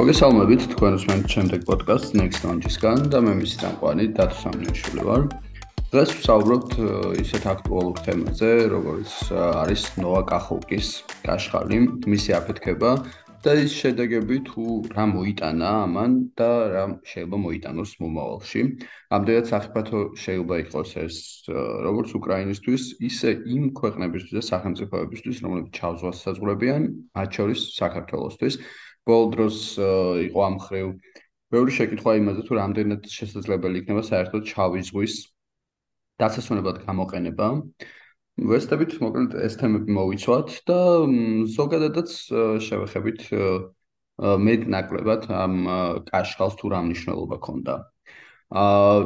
მოგესალმებით თქვენ უსმენთ შემდეგ პოდკასტს Next Launch-ისგან და მე მისი წამყვანი დათო სამნიაშვილი ვარ. დღეს ვსაუბრობთ ისეთ აქტუალურ თემაზე, როგორც არის ნოა კახოვკის კაშხალი, მისი აფეთქება და ის შედეგები თუ რა მოიტანა ამან და რა შეიძლება მოიტანოს მომავალში. ამდენად საფრთხე შეიძლება იყოს ეს როგორც უკრაინისთვის, ისე იმ ქვეყნებისთვის და სახელმწიფოებისთვის, რომლებიც ჩავზვას საზღვრებიან, მათ შორის საქართველოსთვის. ბოლო დროს იყო ამ ხრივ ბევრი შეკითხვა იმაზე, თუ რამდენად შესაძლებელი იქნება საერთოდ ჩავის ზღვის დასასვენებლად გამოყენება. ვესტებით მოკლედ ეს თემები მოვიცვათ და ზოგადადაც შევეხებით მეტ ნაკლებად ამ კაშხალს თუ რა მნიშვნელობა ქონდა. აა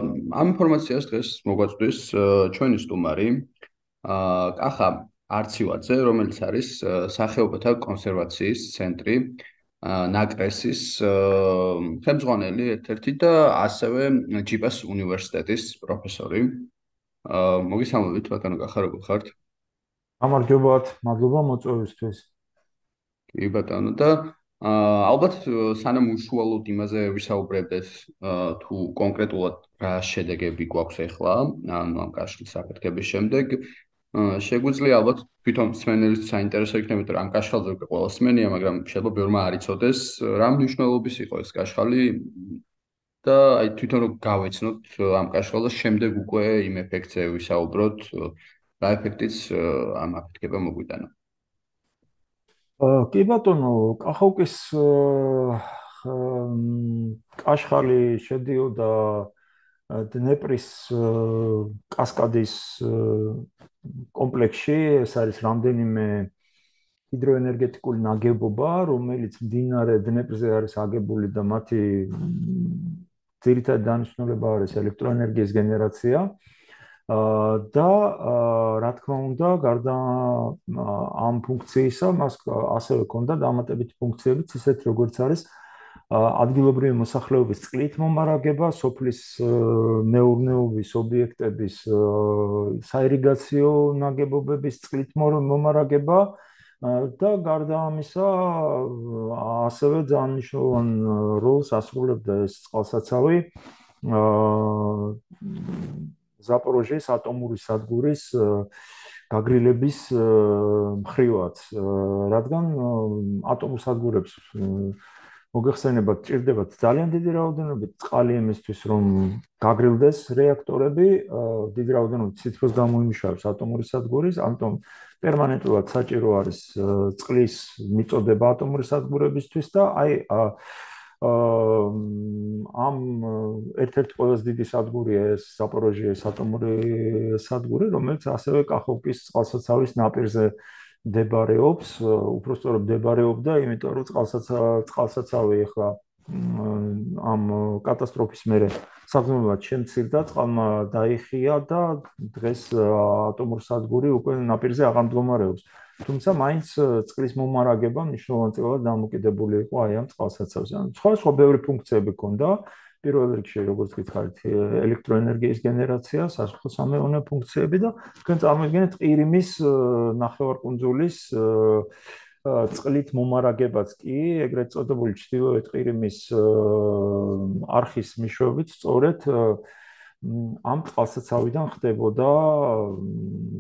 ამ ინფორმაციას დღეს მოგვაწვდის ჩვენი სტუმარი აა კახა არცივაძე, რომელიც არის სახეობათა კონსერვაციის ცენტრი ნაკრესის ხელმძღვანელი ერთ-ერთი და ასევე ჯიპას უნივერსიტეტის პროფესორი. მოგესალმებით ბატონო კახა როგორ ხართ? გამარჯობათ, მადლობა მოწვევისთვის. კი ბატონო და ალბათ სანამ უშუალოდ იმაზე ვისაუბრებდეს თუ კონკრეტულად რა შედეგები გვაქვს ახლა ანუ ამ კაშხლის საფეთქების შემდეგ შეგვიძლია ალბათ თვითონ სმენელის საინტერესო იქნება რომ ამ კაშხალზე უკვე ყველა სმენია, მაგრამ შეიძლება ბევრმა არ იცოდეს რა მნიშვნელობის იყო ეს კაშხალი და აი თვითონ რომ გავეცნოთ ამ კაშხალზე შემდეგ უკვე იმ ეფექტზე ვისაუბროთ, რა ეფექტიც ამ აფეთქება მოგვიტანა. აა კი ბატონო, კახოვკის კაშხალი შედიოდა დნეპრის კასკადის კომპლექსში ეს არის რამდენიმე ჰიდროენერგეტიკული ნაგებობა, რომელიც მდინარე დნეპრზე არის აგებული და მათი ძირითადი დანიშნულება არის ელექტროენერგიის გენერაცია. აა და რა თქმა უნდა, გარდა ამ ფუნქციისა, მას ასევე ჰქონდა დამატებითი ფუნქციებიც, ისეთ როგორც არის ადგილობრივი მოსახლეობის წყლით მომარაგება, სოფლის მეურნეობის ობიექტების საირიგაციო ნაგებობების წყლით მომარაგება და გარდა ამისა ასევე ძალიან მნიშვნელოვან როლს ასრულებდა ეს წყალსაცავი ზაპოროჟეს ატომური სადგურის გაგრილების მხრივაც, რადგან ატომურ სადგურებს მოგეხსენებათ, ჭირდებათ ძალიან დიდი რაოდენობით წყალი იმისთვის, რომ გაგრილდეს რეაქტორები, დიდი რაოდენობით ციფროს გამოიმუშავებს ატომური სადგურის, ამიტომ პერმანენტულად საჭირო არის წყლის მიწოდება ატომური სადგურებისთვის და აი ამ ერთ-ერთი ყველაზე დიდი სადგურია ეს ზაპოროჟიეს ატომური სადგური, რომელიც ასევე კახოვკის წყალსაცავის ნაპირზე მდებარეობს, უფრო სწორად მდებარეობდა, იმიტომ რომ წყალსაცავ წყალსაცავი ეხლა ამ კატასტროფის მერე საგრძნობლად შემცირდა, წყალმა დაიხია და დღეს ატომურ სადგური უკვე ნაპირზე აღარ მდგომარეობს. თუმცა მაინც წყლის მომარაგება მნიშვნელოვანწილად დამოკიდებული იყო აი ამ წყალსაცავზე. ან სხვა სხვა ბევრი ფუნქციები ჰქონდა, აა პირველ რიგში როგორც გითხარით ელექტროენერგიის გენერაცია, სასახლე-სამეურნეო ფუნქციები და თქვენ წარმოიდგინეთ ყირიმის ნახევარკუნძულის წყლით მომარაგებაც კი, ეგრეთ წოდებული ჩtildeოეთ ყირიმის არხის მიშვებით სწორედ ამ წყალსაცავიდან ხდებოდა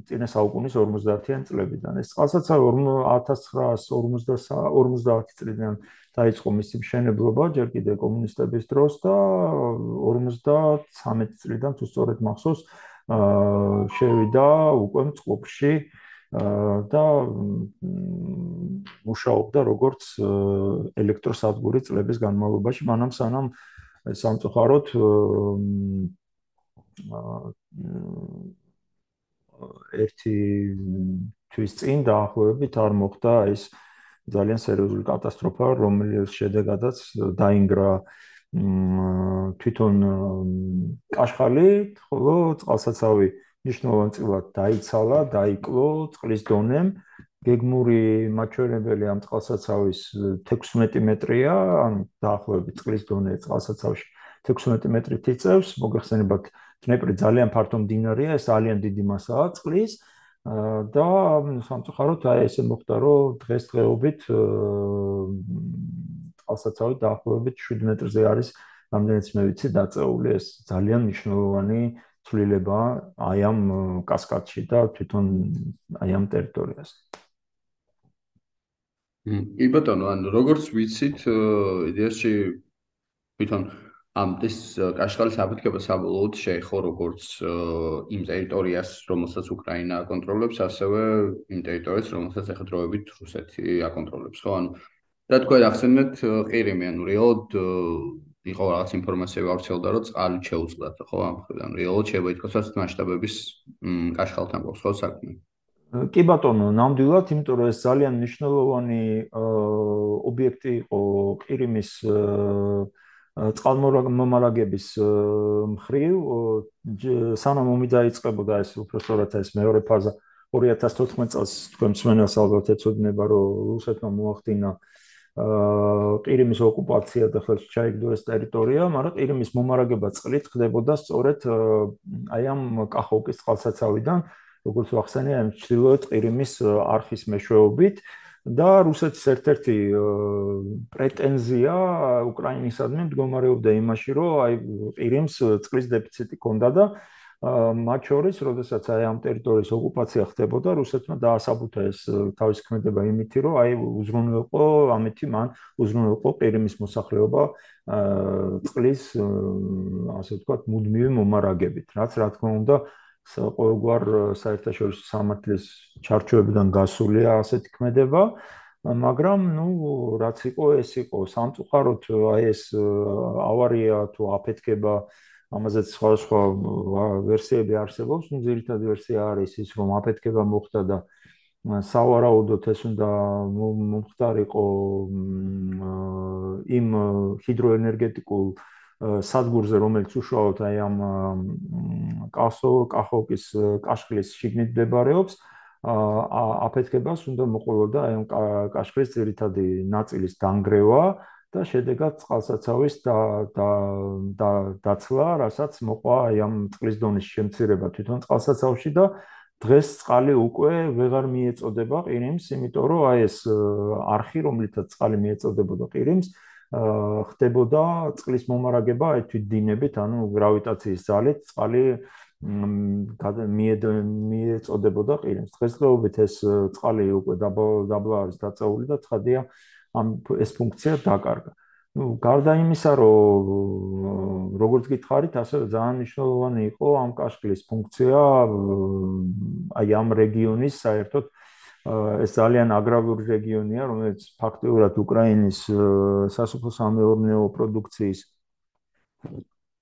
წინა საუკუნის 50-იან წლებიდან. ეს წყალსაცავი 1950 წლიდან დაიწყო მისი მშენებლობა ჯერ კიდევ კომუნისტების დროს და 53 წლიდან თუ სწორედ მახსოვს შევიდა უკვე წყობში და მუშაობდა როგორც ელექტროსადგური წლების განმავლობაში, მანამ სანამ სამწუხაროდ ერთი თვის წინ დაახლოებით არ მოხდა ეს ძალიან სერიოზული კატასტროფა, რომელიც შედეგადაც დაინგრა თვითონ კაშხალი, ხოლო წყალსაცავი ნიშნულოვანწილად დაიცალა, დაიკლო წყლის დონემ. გეგმური მაჩვენებელი ამ წყალსაცავის 16 მეტრია, ანუ დაახლოებით წყლის დონე წყალსაცავში 16 მეტრით იწევს. მოგეხსენებათ, დნეპრი ძალიან ფართო მდინარეა, ეს ძალიან დიდი მასაა წყლის. და სამწუხაროდ აი ესე მოხდა რომ დღესდღეობით წყალსაცავი დაახლოებით 7 მეტრზე არის რამდენიც მე ვიცი დაწეული ეს ძალიან მნიშვნელოვანი ცვლილება აი ამ კასკადში და თვითონ აი ამ ტერიტორიაზე. კი ბატონო, ანუ როგორც ვიცით, იდეაში თვითონ ამ ეს კაშხალის აფეთქება საბოლოოდ შეეხო როგორც იმ ტერიტორიას, რომელსაც უკრაინა აკონტროლებს, ასევე იმ ტერიტორიას, რომელსაც ეხდროებით რუსეთი აკონტროლებს, ხო? ანუ რა თქვა ახსენეთ ყირიმი, ანუ რეალოდ იყო რაღაც ინფორმაცია გავრცელდა, რომ წყალი შეუწყდათ, ხო? ამ ხრიდან რეალოდ შეიძლება ითქვას, რომ მასშტაბების კაშხალთან გვაქვს ხო საქმე? კი ბატონო, ნამდვილად, იმიტომ რომ ეს ძალიან მნიშვნელოვანი ობიექტი იყო ყირიმის წყალმომარაგების მხრივ სანამ ომი დაიწყებოდა ეს უბრალოდ ეს მეორე ფაზა 2014 წელს თქვენ მსმენელს ალბათ ეცოდინება რომ რუსეთმა მოახდინა ყირიმის ოკუპაცია და ხელს ჩაიგდო ეს ტერიტორია, მაგრამ ყირიმის მომარაგება წყლით ხდებოდა სწორედ აი ამ კახოვკის წყალსაცავიდან, როგორც ვახსენე, ამ ჩრდილოეთ ყირიმის არხის მეშვეობით. და რუსეთის ერთ-ერთი პრეტენზია უკრაინისადმი მდგომარეობდა იმაში, რომ აი ყირიმს წყლის დეფიციტი ჰქონდა და მათ შორის, როდესაც აი ამ ტერიტორიის ოკუპაცია ხდებოდა, რუსეთმა დაასაბუთა ეს თავის ქმედება იმითი, რომ აი უზრუნველყო ამეთი მან უზრუნველყო ყირიმის მოსახლეობა წყლის ასე ვთქვათ მუდმივი მომარაგებით, რაც რა თქმა უნდა ყოველგვარ საერთაშორისო სამართლის ჩარჩოებიდან გასულია ასეთი ქმედება, მაგრამ ნუ რაც იყო ეს იყო. სამწუხაროდ აი ეს ავარია თუ აფეთქება ამაზეც სხვა სხვა ვერსიები არსებობს, ნუ ძირითადი ვერსია არის ის რომ აფეთქება მოხდა და სავარაუდოდ ეს უნდა მომხდარიყო იმ ჰიდროენერგეტიკულ სადგურზე, რომელიც უშუალოდ აი ამ კასო კახოკის კაშხლის შიგნით მდებარეობს, აფეთქებას უნდა მოყოლოდა აი ამ კაშხლის ძირითადი ნაწილის დანგრევა და შედეგად წყალსაცავის და და და დაცლა, რასაც მოყვა აი ამ წყლის დონის შემცირება თვითონ წყალსაცავში და დღეს წყალი უკვე ვეღარ მიეწოდება ყირიმს, იმიტომ რომ აი ეს არხი, რომლითაც წყალი მიეწოდებოდა ყირიმს, ხდებოდა წყლის მომარაგება აი თვით დინებით, ანუ გრავიტაციის ძალით წყალი მიეწოდებოდა ყირიმს. დღესდღეობით ეს წყალი უკვე დაბლა არის დაწეული და ცხადია ამ ეს ფუნქცია დაკარგა. ну გარდა იმისა რომ როგორც გითხარით ასევე ძალიან მნიშვნელოვანი იყო ამ კაშკლის ფუნქცია აი ამ რეგიონის საერთოდ ეს ძალიან აგრარული რეგიონია, რომელიც ფაქტიურად უკრაინის სასოფლო-სამეურნეო პროდუქციის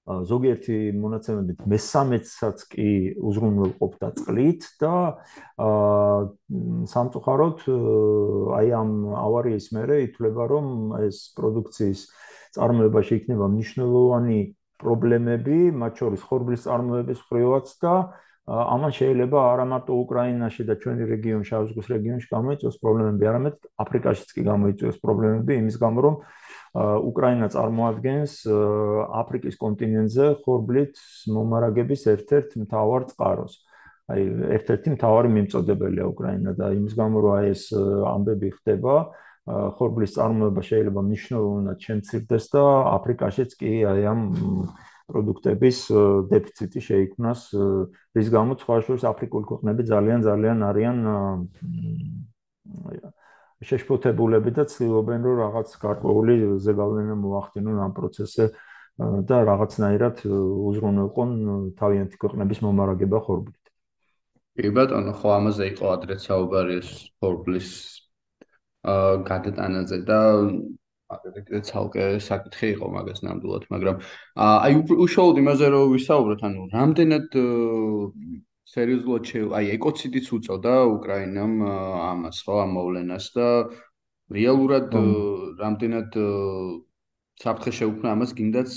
ზოგიერთი მონაცემებით მესამედსაც კი უზრუნველყოფდა წყლით და სამწუხაროდ აი ამ ავარიის მერე ითვლება რომ ეს პროდუქციის წარმოებაში იქნება მნიშვნელოვანი პრობლემები, მათ შორის ხორბლის წარმოების ხრივაც და ამან შეიძლება არა მარტო უკრაინაში და ჩვენი რეგიონ შავზღვის რეგიონში გამოიწვიოს პრობლემები, არამედ აფრიკაშიც კი გამოიწვიოს პრობლემები იმის გამო, რომ უკრაინა წარმოადგენს აფრიკის კონტინენტზე ხორბლით მომარაგების ერთ-ერთ მთავარ წყაროს. აი ერთ-ერთი მთავარი მიმწოდებელია უკრაინა და იმის გამო, რომ აი ეს ამბები ხდება, ხორბლის წარმოება შეიძლება მნიშვნელოვნად შემცირდეს და აფრიკაშიც კი აი ამ პროდუქტების დეფიციტი შეიქმნას, რის გამოც სხვა შორის აფრიკული ქვეყნები ძალიან ძალიან არიან შეშფოთებულები და ცდილობენ რომ რაღაც გარკვეული ზეგავლენა მოახდინონ ამ პროცესზე და რაღაცნაირად უზრუნველყონ თავიანთი ქვეყნების მომარაგება ხორბლით. კი ბატონო, ხო ამაზე იყო ადრეც საუბარი ეს ხორბლის აა გადატანაზე და აგრეთვე ცალკე საკითხი იყო მაგას ნამდვილად, მაგრამ აი უშუალოდ იმაზე რომ ვისაუბროთ, ანუ რამდენად სერიოზულად შე აი ეკოციდიც უწოდა უკრაინამ ამას ხო ამ მოვლენას და რეალურად რამდენად საფრთხე შეუქმნა ამას გინდაც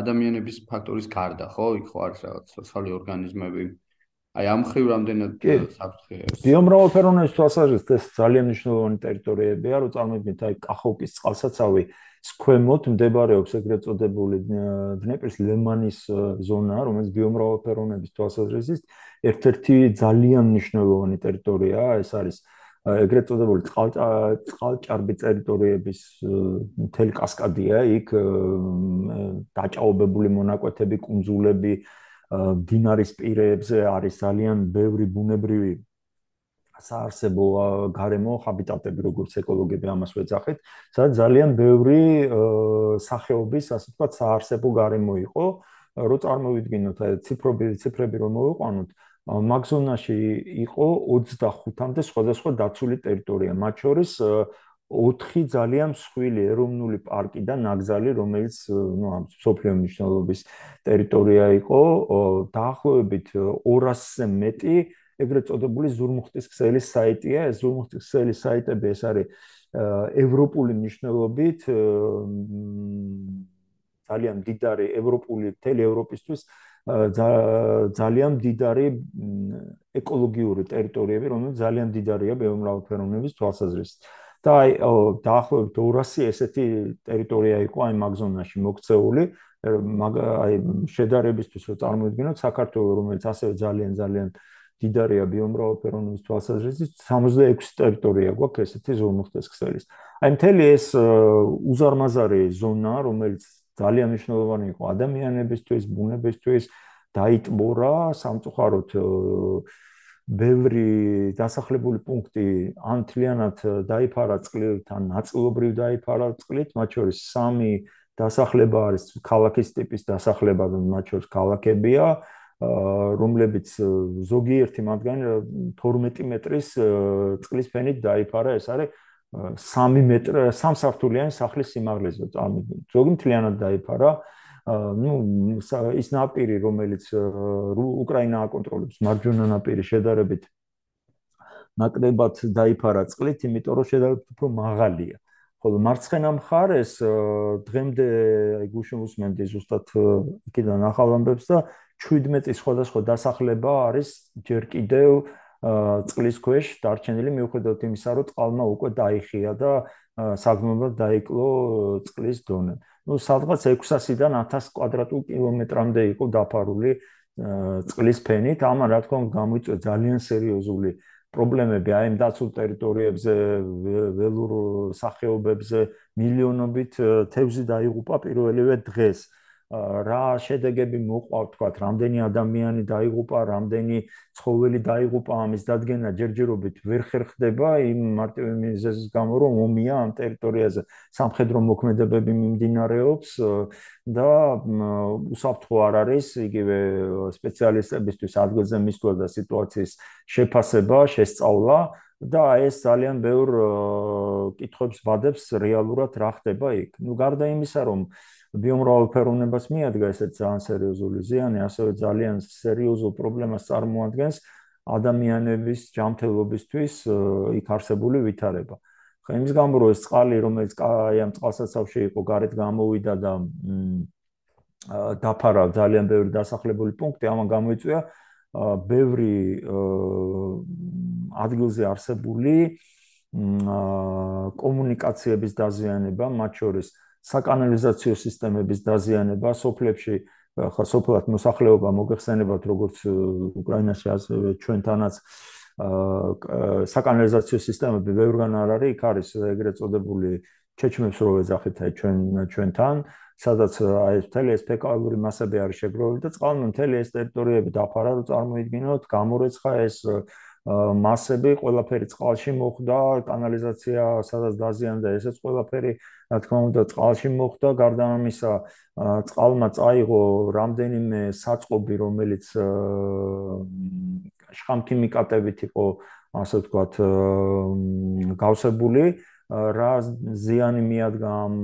ადამიანების ფაქტორის გარდა ხო? იქ ხო არის რაღაც სოციალური ორგანიზმები აი ამ ხრივ რამდენად საფრთხეა ეს ბიომრავალფეროვნების თვალსაზრისით ეს ძალიან მნიშვნელოვანი ტერიტორიებია რომ წარმოგიდგენთ აი კახოვკის წყალსაცავი სქვემოთ მდებარეობს ეგრეთ წოდებული დნეპრის ლემანის ზონა რომელიც ბიომრავალფეროვნების თვალსაზრისით ერთ-ერთი ძალიან მნიშვნელოვანი ტერიტორიაა. ეს არის ეგრეთ წოდებული წყალჭარბი ტერიტორიების მთელი კასკადია იქ დაჭაობებული მონაკვეთები, კუნძულები, დინარის პირებზე არის ძალიან ბევრი ბუნებრივი საარსებო გარემო ჰაბიტატები როგორც ეკოლოგები ამას ვეძახით, სადაც ძალიან ბევრი სახეობის, ასე ვთქვათ, საარსებო გარემო იყო, რო წარმოვიდგინოთ აი ციფრები, ციფრები რომ მოვიყვანოთ, მაგზონაში იყო 25-მდე სხვადასხვა დაცული ტერიტორია, მათ შორის 4 ძალიან მსხვილი ეროვნული პარკი და ნაკრძალი, რომელიც ნუ ამ სოფლიო მნიშვნელობის ტერიტორია იყო, დაახლოებით 200-ზე მეტი ეგრეთ წოდებული ზურმუხტის ქსელის საიტია. ეს ზურმუხტის ქსელის საიტები ეს არის ევროპული მნიშვნელობით ძალიან დიდარი ევროპული მთელი ევროპისთვის ძალიან დიდარი ეკოლოგიური ტერიტორიები, რომელიც ძალიან დიდარია ბიომრავალფეროვნების თვალსაზრისით. და აი დაახლოებით 200 ესეთი ტერიტორია იყო აი მაგზონაში მოქცეული. აი შედარებისთვის რომ წარმოვიდგინოთ საქართველოს რომელიც ასევე ძალიან ძალიან დიდარია ბიომრავალფეროვნების თვალსაზრისით 66 ტერიტორია გვაქვს ესეთი ზონუხტეს ქსელის. აი მთელი ეს უზარმაზარი ზონა, რომელიც ძალიან მნიშვნელოვანი იყო ადამიანებისთვის, ბუნებისთვის, დაიტბორა სამწუხაროდ ბევრი დასახლებული პუნქტი ანთლიანად დაიფარა წყლით, ან ნაწილობრივ დაიფარა წყლით, მათ შორის სამი დასახლება არის ქალაქის ტიპის დასახლება, მათ შორის ქალაქებია. რომლებიც ზოგიერთი მათგანი 12 მეტრის წყლის ფენით დაიფარა, ეს არის 3 მეტრი, 3 საფრთულიანი სახლის სიმაღლეზე. ზოგი მთლიანად დაიფარა. Ну ის ნაპირი რომელიც უკრაინა აკონტროლებს. მარჯვენა ნაპირი შედარებით ნაკლებად დაიფარა წყლით იმიტომ რომ შედარებით უფრო მაღალია. ხოლო მარცხენა მხარეს დღემდე აი გუშინ უსმენდი ზუსტად იქიდან ახალ ამბებს და 17 სხვადასხვა დასახლება არის ჯერ კიდევ წყლის ქვეშ დარჩენილი მიუხედავად იმისა, რომ წყალმა უკვე დაიხია და საგმობლად დაიკლო წყლის დონე. ну სადღაც 600-დან 1000 კვადრატულ კილომეტრამდე იყო დაფარული წყლის ფენით. ამან რა თქმა უნდა გამოიწვია ძალიან სერიოზული პრობლემები აი ამ დაცულ ტერიტორიებზე, ველურ სახეობებზე, მილიონობით თევზი დაიღუპა პირველივე დღეს. რა შედეგები მოყვა თქვა რამდენი ადამიანი დაიღუპა რამდენი ცხოველი დაიღუპა ამის დადგენა ჯერჯერობით ვერ ხერხდება იმ მარტივი მიზეზის გამო რომ ომია ამ ტერიტორიაზე სამხედრო მოქმედებები მიმდინარეობს და უსაფრთხო არ არის იგივე სპეციალისტებისთვის ადგილზე მისვლა და სიტუაციის შეფასება შესწავლა და ეს ძალიან ბევრ კითხვებს ვადებს რეალურად რა ხდება იქ. ნუ გარდა იმისა, რომ ბიომრავალფეროვნებას მიადგა ესეც ძალიან სერიოზული ზიანი, ასევე ძალიან სერიოზულ პრობლემას წარმოადგენს ადამიანების ჯანმრთელობისთვის იქ არსებული ვითარება. ხა იმის გამო რომ ეს წყალი, რომელიც აი ამ წყალსაცავში იყო, გარეთ გამოვიდა და დაფარა ძალიან ბევრი დასახლებული პუნქტი, ამან გამოიწვია ბევრი ადგილზე არსებული კომუნიკაციების დაზიანება, მათ შორის საკანალიზაციო სისტემების დაზიანება სოფლებში ხა სოფლად მოსახლეობა მოგეხსენებათ როგორც უკრაინაში ასევე ჩვენთანაც საკანალიზაციო სისტემები ბევრგან არ არის იქ არის ეგრეთ წოდებული ჩეჩმებს რო ეძახით აი ჩვენ ჩვენთან სადაც აი მთელი ეს ფეკალური მასები არის შეგროვილი და წყალმო მთელი ეს ტერიტორიები დაფარა რომ წარმოიდგინოთ გამორეცხა ეს მასები ყველაფერი წყალში მოხვდა, კანალიზაცია სადაც დაზიანდა, ესეც ყველაფერი, რა თქმა უნდა, წყალში მოხვდა. გარდა ამისა, წყალმა წაიღო რამდენიმე საწყობი, რომელიც შხამქიმიკატებით იყო, ასე ვთქვათ, გავსებული. რა ზიანი მიადგა ამ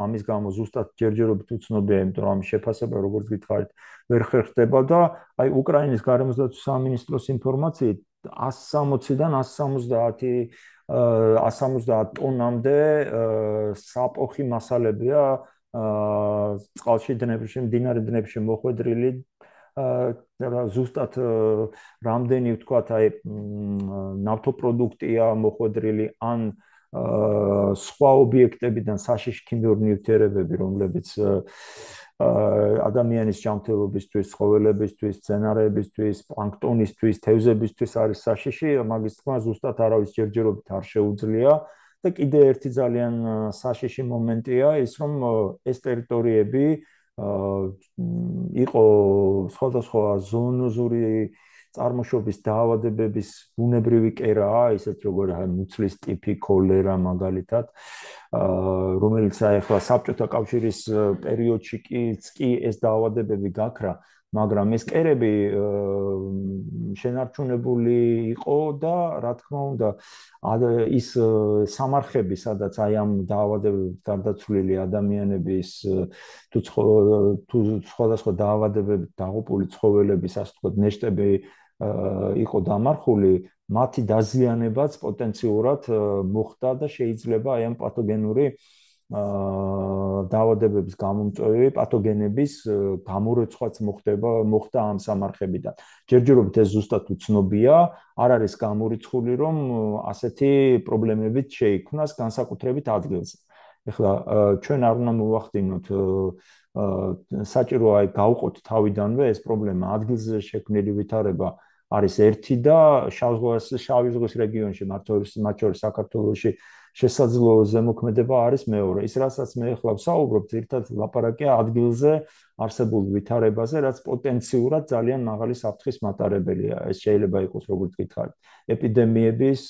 ამის გამო ზუსტად ჯერჯერობით უცნობია, იმიტომ რომ შეფასება როგორც გითხარით, ვერ ხერხდება და აი უკრაინის გარემოსდაცვის სამინისტროს ინფორმაციით 160-დან 170 170 ტონამდე საპოხი მასალებია წყალში დნებში, მდინარე დნებში მოხვედრილი და ზუსტად რამდენი ვთქვათ აი ნავთობპროდუქტია მოხვედრილი ან სხვა ობიექტებიდან საშიში ქიმიური ნივთიერებები, რომლებიც ადამიანის ჯანმრთელობისთვის, ცხოველებისთვის, ცენარეებისთვის, პლანქტონისთვის, თევზებისთვის არის საშიში, მაგის თქმა ზუსტად არავის ჯერჯერობით არ შეუძლია და კიდე ერთი ძალიან საშიში მომენტია ის, რომ ეს ტერიტორიები იყო სხვადასხვა ზონოზური წარმოშობის დაავადებების ბუნებრივი კერაა, ისეთ როგორ მუცლის ტიპი, კოლერა მაგალითად, რომელიც ახლა საბჭოთა კავშირის პერიოდში კი ეს დაავადებები გაქრა, მაგრამ ეს კერები შენარჩუნებული იყო და რა თქმა უნდა ის სამარხები სადაც აი ამ დაავადებებით გარდაცვლილი ადამიანების თუ სხვადასხვა დაავადებებით დაღუპული ცხოველების ასე ვთქვათ ნეშტები იყო დამარხული მათი დაზიანებაც პოტენციურად მოხდა და შეიძლება აი ამ პათოგენური დაავადებების გამომწვევი პათოგენების გამორეცხვაც მოხდება მოხდა ამ სამარხებიდან. ჯერჯერობით ეს ზუსტად უცნობია, არ არის გამორიცხული რომ ასეთი პრობლემებით შეიქმნას განსაკუთრებით ადგილზე. ეხლა ჩვენ არ უნდა მოვახდინოთ საჭიროა გავყოთ თავიდანვე ეს პრობლემა ადგილზე შექმნილი ვითარება არის ერთი და შავ შავი ზღვის რეგიონში მათ შორის საქართველოსში შესაძლო ზემოქმედება არის მეორე. ის რასაც მე ახლა ვსაუბრობ, ერთად ლაპარაკია ადგილზე არსებულ ვითარებაზე, რაც პოტენციურად ძალიან მაღალი საფრთხის მატარებელია. ეს შეიძლება იყოს როგორც გითხარით, ეპიდემიების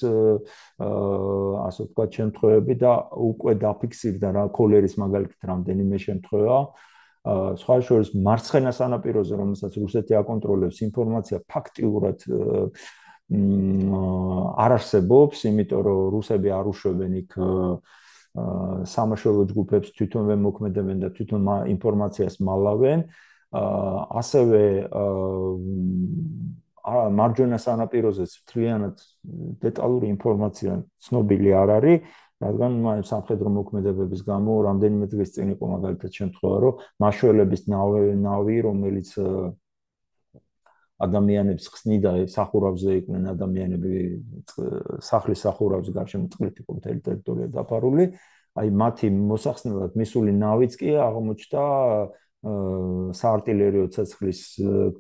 ასე ვთქვათ, შემთხვევები და უკვე დაფიქსირდა რა კოლერის მაგალითად რამდენიმე შემთხვევა. სხვა შორის მარცხენა სანაპიროზე, რომელსაც რუსეთი აკონტროლებს, ინფორმაცია ფაქტიურად არ არსებობს, იმიტომ რომ რუსები არ უშვებენ იქ სამაშველო ჯგუფებს თვითონვე მოქმედებენ და თვითონ ინფორმაციას მალავენ. ასევე მარჯვენა სანაპიროზეც მთლიანად დეტალური ინფორმაცია ცნობილი არ არის, რადგან სამხედრო მოქმედებების გამო რამდენიმე დღის წინ იყო მაგალითად შემთხვევა, რომ მაშველების ნავი, რომელიც ადამიანებს ხსნიდა სახურავზე იყვნენ ადამიანები სახლის სახურავზე გარშემო წყლით იყო მთელი ტერიტორია დაფარული. აი მათი მოსახსნელად მისული ნავიც კი აღმოჩნდა საარტილერიო ცეცხლის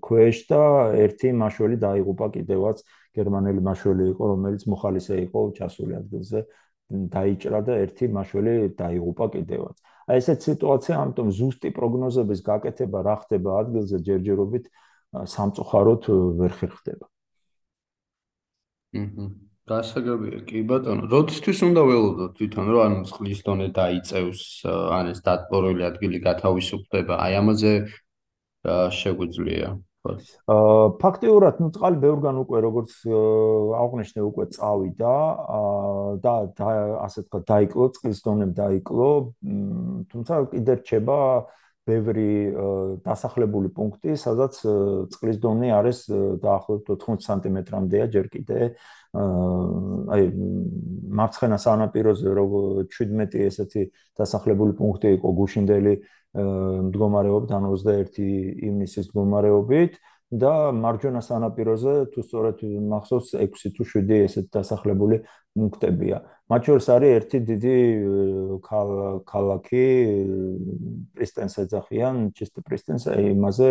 ქვეშ და ერთი მაშველი დაიღუპა კიდევაც გერმანელი მაშველი იყო რომელიც მოხალისე იყო ჩასული ადგილზე დაიჭრა და ერთი მაშველი დაიღუპა კიდევაც აი ესეთ სიტუაცია ამიტომ ზუსტი პროგნოზების გაკეთება რა ხდება ადგილზე ჯერჯერობით სამწუხაროდ ვერ ხერხდება. აჰა. გასაგებია, კი ბატონო. როდისთვის უნდა ველოდოთ თვითონ რომ ანუ წყლის დონე დაიწევს, ან ეს დატბორილი ადგილი გათავისუფლდება? აი ამაზე შეგვიძლია. აა ფაქტიურად, ну წყალი ბევრგან უკვე როგორც აღნიშნე უკვე წავიდა და და ასე თქვა დაიკლო, წყლის დონემ დაიკლო, თუმცა კიდე რჩება ბევრი დასახლებული პუნქტი, სადაც წყლის დონე არის დაახლოებით 80 სანტიმეტრამდეა ჯერ კიდე. აი მარცხენა სანაპიროზე რო 17 ესეთი დასახლებული პუნქტი იყო გუშინდელი მდგომარეობით, ანუ 21 ივნისის მდგომარეობით. და მარჯვენა სანაპიროზე თუ სწორედ მახსოვს 6 თუ 7 ესეთ დასახლებული პუნქტებია. მათ შორის არის ერთი დიდი ქალაქი პრისტენს ეძახიან, ჩისტი პრისტენს, იმაზე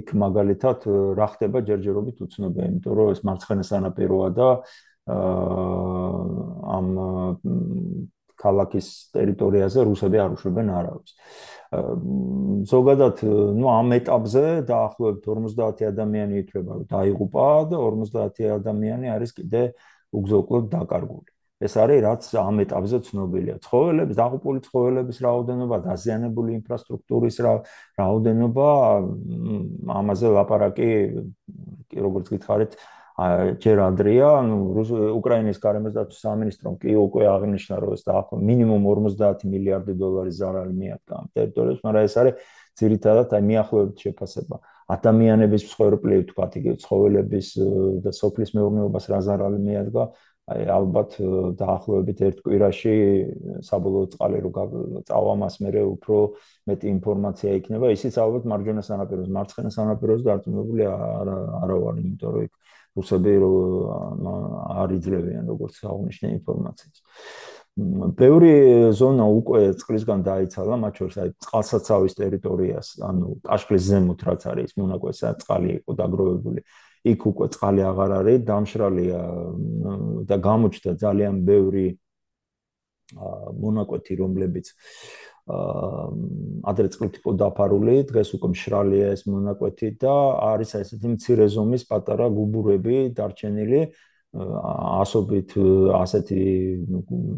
იქ მაგალითად რა ხდება ჯერჯერობით უცნობია, იმიტომ რომ ეს მარცხენა სანაპიროა და ამ ქალაქის ტერიტორიაზე რუსები არ უშვებენ არავის. ზოგადად, ну, ამ ეტაპზე დაახლოებით 50 ადამიანი ითვლება, რომ დაიღუპა და 50 ადამიანი არის კიდე უგზო-უკლოდ დაკარგული. ეს არის რაც ამ ეტაპზე ცნობილია. ცხოველების, დაღუპული ცხოველების რაოდენობა, დაზიანებული ინფრასტრუქტურის რაოდენობა, ამაზე ლაპარაკი, როგორც გითხარით, ჯერ ადრია, ანუ უკრაინის გარემოსდაცვის სამინისტრომ კი უკვე აღნიშნა, რომ ეს დაახლოებით მინიმუმ 50 მილიარდი დოლარის ზარალი მიადგა ამ ტერიტორიებს, მაგრამ ეს არის ძირითადად აი მიახლოებით შეფასება. ადამიანების მსხვერპლი, თქვა იგი ცხოველების და სოფლის მეურნეობას რა ზარალი მიადგა, აი ალბათ დაახლოებით ერთ კვირაში საბოლოო წყალი რო წავამას მე უფრო მეტი ინფორმაცია იქნება, ისიც ალბათ მარჯვენა სანაპიროზე, მარცხენა სანაპიროზე დარწმუნებული არ არა ვარ, იმიტომ რომ იქ რუსები არ იძლევიან როგორც აღნიშნე ინფორმაციას. ბევრი ზონა უკვე წყლისგან დაიცალა, მათ შორის აი წყალსაცავის ტერიტორიას, ანუ კაშხლის ზემოთ რაც არის, მონაკვეთა წყალი იყო დაგროვებული. იქ უკვე წყალი აღარ არის, დამშრალია და გამოჩნდა ძალიან ბევრი მონაკვეთი, რომლებიც აა ადრე წყლით იყო დაფარული, დღეს უკვე მშრალია ეს მონაკვეთი და არის ესეთი მცირე ზომის პატარა გუბურები დარჩენილი ასობით ასეთი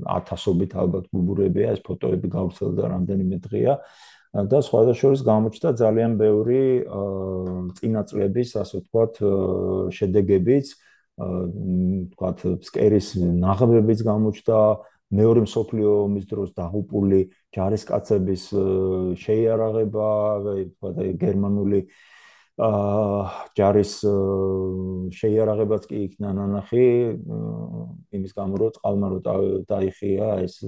ათასობით ალბათ გუბურებია ეს ფოტოები გავრცელდა რამდენიმე დღეა. და სხვადასხვა გამოჩნდა ძალიან ბევრი წინაწლების ასე ვთქვათ შედეგებიც ვთქვათ სკერის ნაღმებიც გამოჩნდა მეორე მსოფლიო ომის დროს დაღუპული ჯარისკაცების შეიარაღება ვთქვათ გერმანული აა ჯარის შეიარაღებაც კი იქნა ნანახი იმის გამო რომ წყალმა რო დაიხია ეს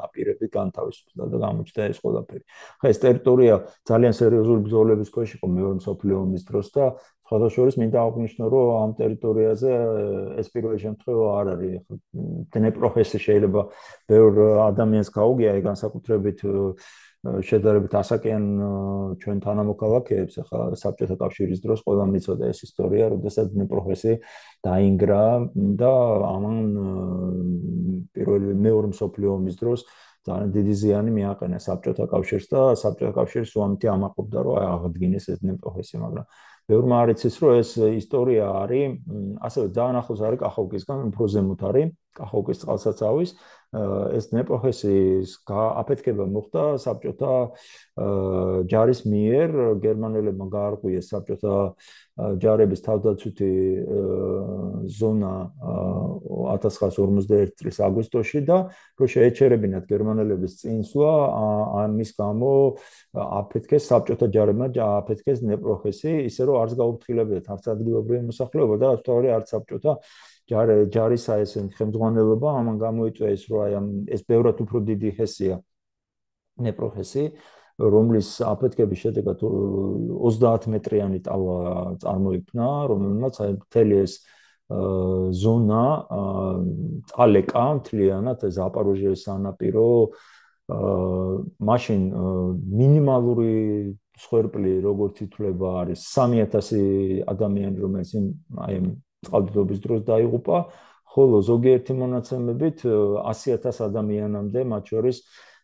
აპირები განთავისუფლდა და გამოჩნდა ეს ყველაფერი. ხა ეს ტერიტორია ძალიან სერიოზული ბრძოლების ქვეშ იყო მეორე მსოფლიო ომის დროს და სხვადასხვა მინდა აღნიშნო რომ ამ ტერიტორიაზე ეს პირველი შემთხვევა არ არის. დნეპროფესი შეიძლება ბევრ ადამიანს გაუგია, აი განსაკუთრებით შედარებით ასაკიან ჩვენ თანამოქალაქეებს ახლა საბჭოთა კავშირის დროს ყველა მიცოდა ეს ისტორია, როდესაც დნეპროფესი დაინგრა და ამან პირველი მეორე მსოფლიო ომის დროს ძალიან დიდი ზიანი მიაყენა საბჭოთა კავშირს და საბჭოთა კავშირი სუამთი ამაყობდა რომ აღადგინეს ეს დნეპროფესი, მაგრამ ბევრმა არ იცის რომ ეს ისტორია არის ასევე ძალიან ახლოს არის კახოვკისგან, უფრო ზემოთ არის კახოვკის წყალსაცავის ეს ნეპროფესიის აფეთქება მოხდა საბჭოთა ჯარის მიერ. გერმანელებმა გაარღვიეს საბჭოთა ჯარების თავდაცვითი ზონა 1941 წლის აგვისტოში და რო შეეჩერებინათ გერმანელების წინსვლა ამის გამო აფეთქეს საბჭოთა ჯარებმა აფეთქეს ნეპროფესი ისე რომ არც გაუფრთხილებიათ არც ადგილობრივი მოსახლეობა და თორე არც საბჭოთა ჯარისა ეს ხელმძღვანელობა ამან გამოიწვია ეს რომ აი ამ ეს ბევრად უფრო დიდი ჰესია ნეპროფესი რომლის აფეთქების შედეგად 30 მეტრიანი ტავა წარმოიქმნა რომელმაც აი მთელი ეს ზონა წალეკა მთლიანად ზაპაროჟიეს სანაპირო მაშინ მინიმალური სხერპლი როგორც ითვლება არის 3000 ადამიანი რომელიც აი წყალდიდობის დროს დაიღუპა, ხოლო ზოგიერთი მონაცემებით 100000 ადამიანამდე, მათ შორის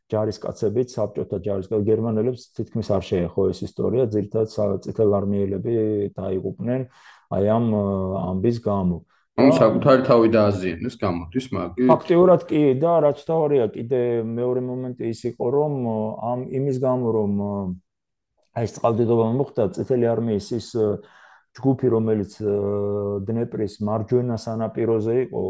ჯარისკაცებით, საბჭოთა ჯარისკაცები, გერმანელებს თითქმის არ შეეხო ეს ისტორია, ძირითადად წითელარმიელები დაიღუპნენ აი ამ ამბის გამო. ანუ საკუთარი თავი დააზიანეს გამოდის მაგის. ფაქტიურად კი და რაც თავია კიდე მეორე მომენტი ის იყო რომ ამ იმის გამო რომ აი ეს წყალდიდობა მოხდა წითელი არმიის ის ჯგუფი რომელიც დნეპრის მარჯვენა სანაპიროზე იყო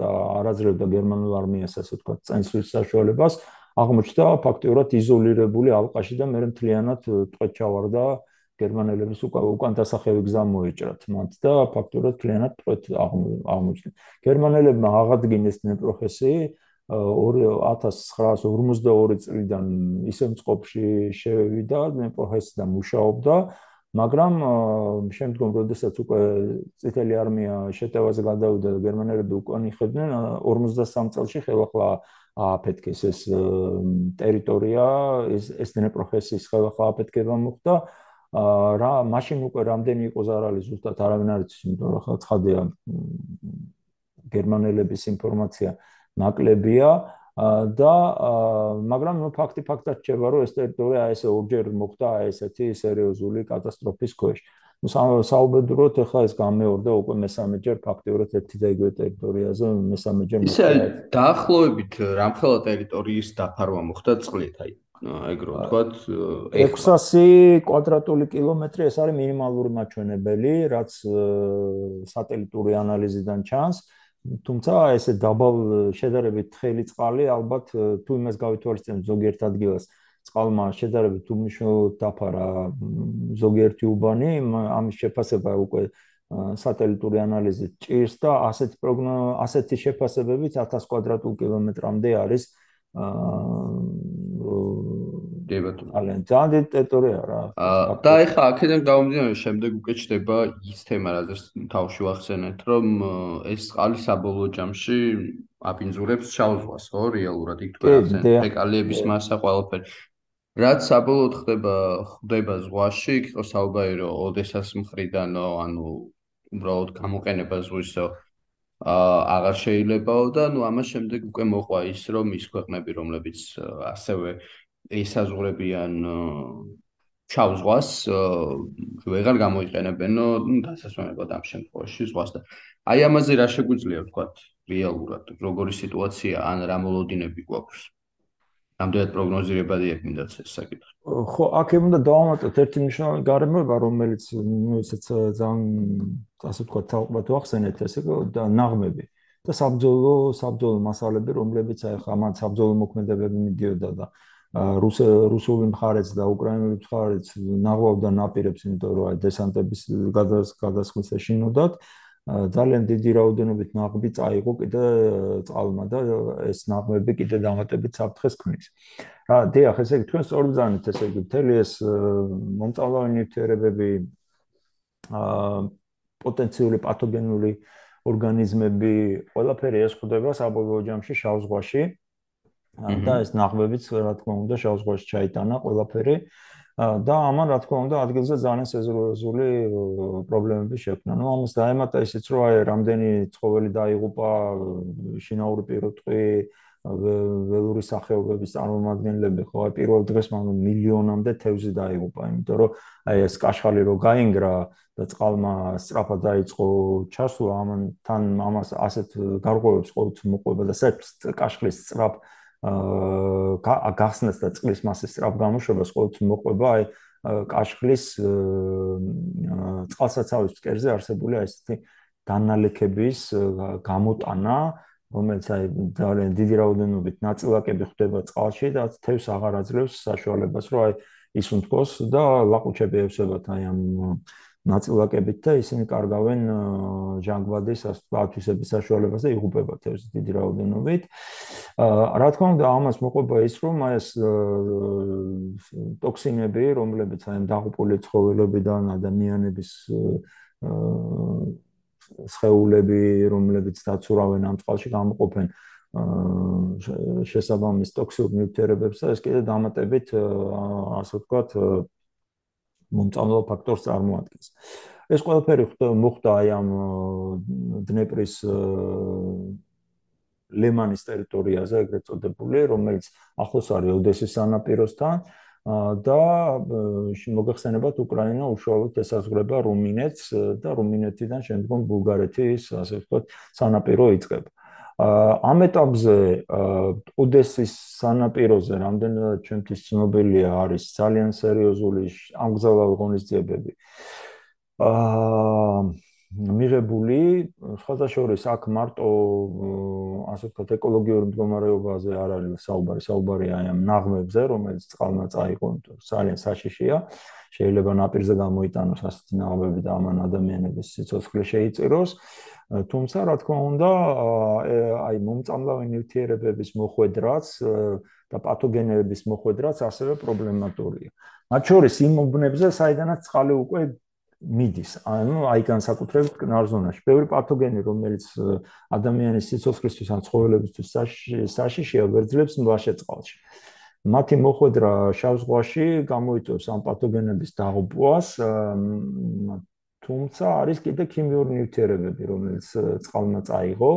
და არაძლებდა გერმანულ არმიას ასე ვთქვათ წენსვის საშუალებას აღმოჩნდა ფაქტიურად იზოლირებული ალყაში და მე მთლიანად ტყვეთ ჩავარდა გერმანელების უკან დასახევი გზა მოეჭრათ მათ და ფაქტიურად მთლიანად ტყვეთ აღმოჩნდა. გერმანელებმა აღადგინეს დნეპროფესი 1942 წლიდან ისე მწყობში შევიდა დნეპროფესი და მუშაობდა მაგრამ შემდგომ როდესაც უკვე წითელი არმია შეტევაზე გადავიდა და გერმანელები უკან იხებდნენ 53 წელში ხელახლა აფეთქეს ეს ტერიტორია ეს ეს დნეპროფესიის ხელახლა აფეთქება მოხდა. რა მაშინ უკვე რამდენი იყო ზარალი? ზუსტად არავინ არ იცის იმიტომ რომ ხა ცხადია გერმანელების ინფორმაცია ნაკლებია და მაგრამ ნუ ფაქტი ფაქტად რჩება რომ ეს ტერიტორია ესე ორჯერ მოხდა ესეთი სერიოზული კატასტროფის ქვეშ. ნუ საუბედუროთ ახლა ეს გამეორდა უკვე მესამეჯერ ფაქტიურად ერთი და იგივე ტერიტორიაზე მესამეჯერ მოხდა. ისე დაახლოებით რამხელა ტერიტორიის დაფარვა მოხდა წყლით აი ეგრო ვთქვათ 600 კვადრატული კილომეტრი ეს არის მინიმალური მაჩვენებელი რაც სატელიტური ანალიზიდან ჩანს. თუმცა ესე დაბალ შედარებით თხელი წყალი ალბათ თუ იმას გავითვალისწინებთ ზოგიერთ ადგილას წყალმა შედარებით უმნიშვნელოდ დაფარა ზოგიერთი უბანი ამის შეფასება უკვე სატელიტური ანალიზით ჭირს და ასეთი პროგნო ასეთი შეფასებებით 1000 კვადრატულ კილომეტრამდე არის კი ბატონო. ძალიან ძალიან დიდი ტერიტორია რა. და ეხლა აქედან გამომდინარე შემდეგ უკვე ჩდება ის თემა, რაზეც თავში ვახსენეთ, რომ ეს წყალი საბოლოო ჯამში აპინძურებს შავ ზღვას, ხო, რეალურად იქ თუ ახსენეთ, ფეკალიების მასა ყველაფერი. რაც საბოლოოდ ხდება ხდება ზღვაში, იქ ხო საუბარი რომ ოდესას მხრიდანო, ანუ უბრალოდ გამოყენება ზღვისო აა აღარ შეიძლებაო და ნუ ამას შემდეგ უკვე მოყვა ის რომ ის ქვეყნები რომლებიც ასევე ესაზღვრებიან ჩავ ზღვას ვეღარ გამოიყენებენო დასასვენებლად ამ შემთხვევაში ზღვას და აი ამაზე რა შეგვიძლია ვთქვათ რეალურად როგორი სიტუაცია ან რა მოლოდინები გვაქვს ამდენად პროგნოზირებადი აქ მინდაც ეს საკითხი. ხო, აქ უნდა დავამატოთ ერთი მნიშვნელოვანი გარემოება, რომელიც ნუ ისეც ძალიან ასე ვთქვათ, თალყბათ ვახსენეთ, ესე და ნაღმები და საბძოლო, საბძოლო მასალები, რომლებიც აი ხა მან საბძოლო მოქმედებები მიდიოდა და რუსული მხარეც და უკრაინული მხარეც ნაღვავდა ნაპირებს, იმიტომ რომ დესანტების გადასხმის ეშინოდათ. ძალიან დიდი რაოდენობით ნაღმი წაიღო კიდე წყალმა და ეს ნაღმები კიდე დამატებით საფრთხეს ქმნის. რა დიახ, ესე იგი თქვენ სწორად ზანით, ესე იგი მთელი ეს მომწავლავი ნივთიერებები აა პოტენციური პათოგენური ორგანიზმები ყველაფერი ეს ხდება საბოლოო ჯამში შავ ზღვაში. და ეს ნაღმებიც რა თქმა უნდა შავ ზღვაში ჩაიტანა ყველაფერი. და ამან რა თქმა უნდა ადგილზე ძალიან სეზრუზული პრობლემები შექმნა. ნუ ამას დაემატა ისიც რომ აი რამდენი ცხოველი დაიღუპა შინაური პირუტყვი ველური სახეობების წარმომადგენლები ხო აი პირველ დღეს მაგრამ მილიონამდე თევზი დაიღუპა, იმიტომ რომ აი ეს კაშხალი რო გაინგრა და წყალმა სწრაფად დაიწყო ჩასვლა ამან თან ამას ასეთ გარღვევებს ყოველთვის მოყვება და საერთოდ კაშხლის სწრაფ აა გახსნას და წყლის მასის სწრაფ გამოშვებას ყოველთვის მოყვება აი კაშხლის წყალსაცავის ფსკერზე არსებული აი ესეთი დანალექების გამოტანა რომელიც აი ძალიან დიდი რაოდენობით ნაწილაკები ხდება წყალში და თევს აღარ აძლევს საშუალებას რომ აი ის უნთქოს და ლაყუჩები ევსებათ აი ამ ნაწილაკებით და ისინი კარგავენ ჟანგბადის ათვისების საშუალებას და იღუპებათ ეს დიდი რაოდენობით. აა რა თქმა უნდა ამას მოყვება ის რომ ეს ტოქსინები რომლებიც აი დაღუპული ცხოველებიდან ადამიანების სხეულები რომლებიც დაცურავენ ამ წყალში გამოყოფენ შესაბამის ტოქსიურ ნივთიერებებს და ეს კიდე დამატებით ასე ვთქვათ მომწამლო ფაქტორს წარმოადგენს. ეს ყველაფერი მოხდა აი ამ დნეპრის ლემანის ტერიტორიაზე, ეგრეთ წოდებული, რომელიც ახლოს არის ოდესის სანაპიროსთან და მოგეხსენებათ უკრაინა უშუალოდ ესაზღვრება რუმინეთს და რუმინეთიდან შემდგომ ბულგარეთის, ასე ვთქვათ, სანაპირო იწყება. ამ ეტაპზე ოდესის სანაპიროზე რამდენად ჩვენთვის ცნობილია არის ძალიან სერიოზული ამგზავრა ღონისძიებები. აა მიღებული სხვადასხვა აქ მარტო ასე ვთქვათ ეკოლოგიური მდგომარეობაზე არ არის საუბარი, საუბარია აი ამ ნაღმებზე, რომელიც წყალმა წაიღო, ძალიან საშიშია. შეიძლება ნაპირზე გამოიტანოს ასეთი ნაღმები და ამან ადამიანების სიცოცხლე შეიწიროს. თუმცა რა თქმა უნდა აი მომწამლავი ნივთიერებების მოხვედრაც და პათოგენების მოხვედრაც ასევე პრობლემატურია. მათ შორის იმ უბნებზე, საიდანაც წყალი უკვე მიდის, ანუ აი განსაკუთრებით კნარზონაში. ბევრი პათოგენი, რომელიც ადამიანის სიცოცხლისთვის ან ცხოველებისთვის საშიშია, ვერძლებს მლაშე წყალში. მათი მოხვედრა შავ ზღვაში გამოიწვევს ამ პათოგენების დაღუპვას, თუმცა არის კიდე ქიმიური ნივთიერებები, რომელიც წყალმა წაიღო.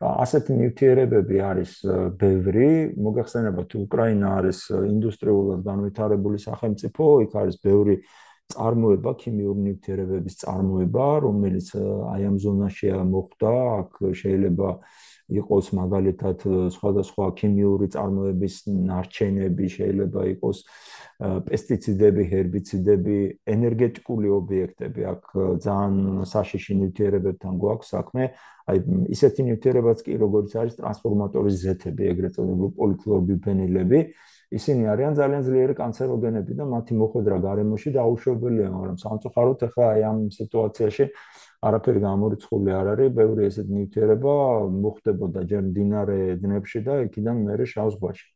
ასეთი ნივთიერებები არის ბევრი. მოგახსენებათ, უკრაინა არის ინდუსტრიულად განვითარებული სახელმწიფო, იქ არის ბევრი წარმოება ქიმიური ნივთიერებების წარმოება, რომელიც აი ამ ზონაშია მოხდა. აქ შეიძლება იყოს მაგალითად სხვადასხვა ქიმიური წარმოების ნარჩენები, შეიძლება იყოს პესტიციდები, ჰერბიციდები, ენერგეტიკული ობიექტები, აქ ძალიან საშიში ნივთიერებებთან გვაქვს საქმე. აი ისეთი ნივთიერებაც კი როგორც არის ტრანსფორმატორის ზეთები, ეგრეთ წოდებული პოლიქლორბიფენილები, ისინი არიან ძალიან ძლიერი კანცეროგენები და მათი მოხვედრა გარემოში დაუშვებელია, მაგრამ სამწუხაროდ ახლა აი ამ სიტუაციაში არაფერი გამორიცხული არ არის, ბევრი ესეთ ნივთიერება მოხდებოდა ჯერ მდინარე დნეპში და იქიდან მეორე შავ ზღვაში.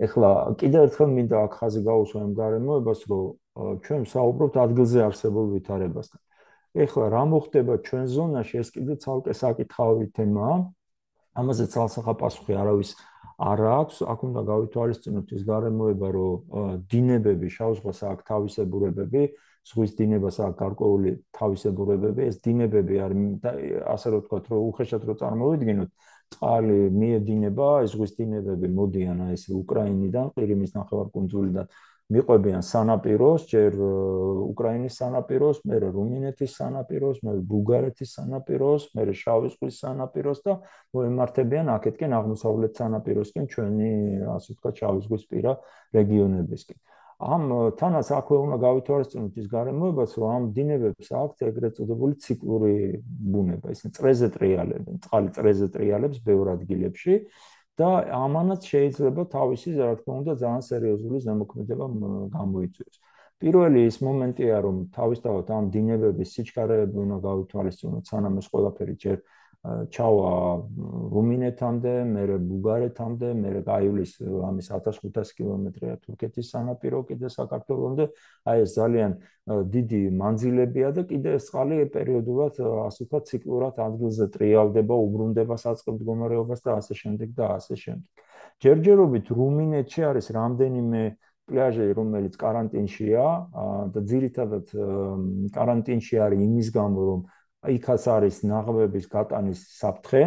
ეხლა კიდევ ერთხელ მინდა აქ ხაზი გაუსვა იმ გარემოებას, რომ ჩვენ საუბრობთ ადგილზე არსებულ ვითარებასთან. ეხლა რა მოხდება ჩვენ ზონაში, ეს კიდევ ცალკე საკითხავი თემაა. ამაზე ცალსახა პასუხი არავის არ აქვს. აქ უნდა გავითვალისწინოთ ის გარემოება, რომ დინებები, შავზღვას აქვს თავისებურებები, ზღვის დინებას აქვს გარკვეული თავისებურებები. ეს დინებები არის ასე რომ ვთქვათ, რომ უხეშად რო წარმოვიდგინოთ, წყალი მიედინება, ზღვის დინებები მოდიან აი ეს უკრაინიდან, ყირიმის ნახევარკუნძულიდან მიყვებიან სანაპიროს, ჯერ უკრაინის სანაპიროს, მერე რუმინეთის სანაპიროს, მერე ბულგარეთის სანაპიროს, მერე შავი ზღვის სანაპიროს და მოემართებიან აქეთკენ აღმოსავლეთ სანაპიროსკენ ჩვენი, ასე ვთქვათ, შავი ზღვის პირა რეგიონებისკენ. ამ თანაც აქვე უნდა გავითვალისწინოთ ის გარემოებაც, რომ ამ დინებებს აქვს ეგრეთ წოდებული ციკლური ბუნება, ისინი წრეზე ტრიალებენ, წყალი წრეზე ტრიალებს ბევრ ადგილებში და ამანაც შეიძლება თავისი, რა თქმა უნდა, ძალიან სერიოზული ზემოქმედება გამოიწვიოს. პირველი ის მომენტია, რომ თავისთავად ამ დინებების სიჩქარეები უნდა გავითვალისწინოთ, სანამ ეს ყველაფერი ჯერ ჩავა რუმინეთამდე, მერე ბულგარეთამდე, მერე გაივლის ამის 1500 კილომეტრია თურქეთის სანაპირო კიდე საქართველოსამდე. აი ეს ძალიან დიდი მანძილებია და კიდე ეს წყალი პერიოდულად ასე ვთქვათ ციკლურად ადგილზე ტრიალდება, უბრუნდება საწყობ მდგომარეობას და ასე შემდეგ და ასე შემდეგ. ჯერჯერობით რუმინეთში არის რამდენიმე პლაჟი, რომელიც каранტინშია და ძირითადად каранტინში არის იმის გამო, რომ იქაც არის ნაღმების გატანის საფრთხე.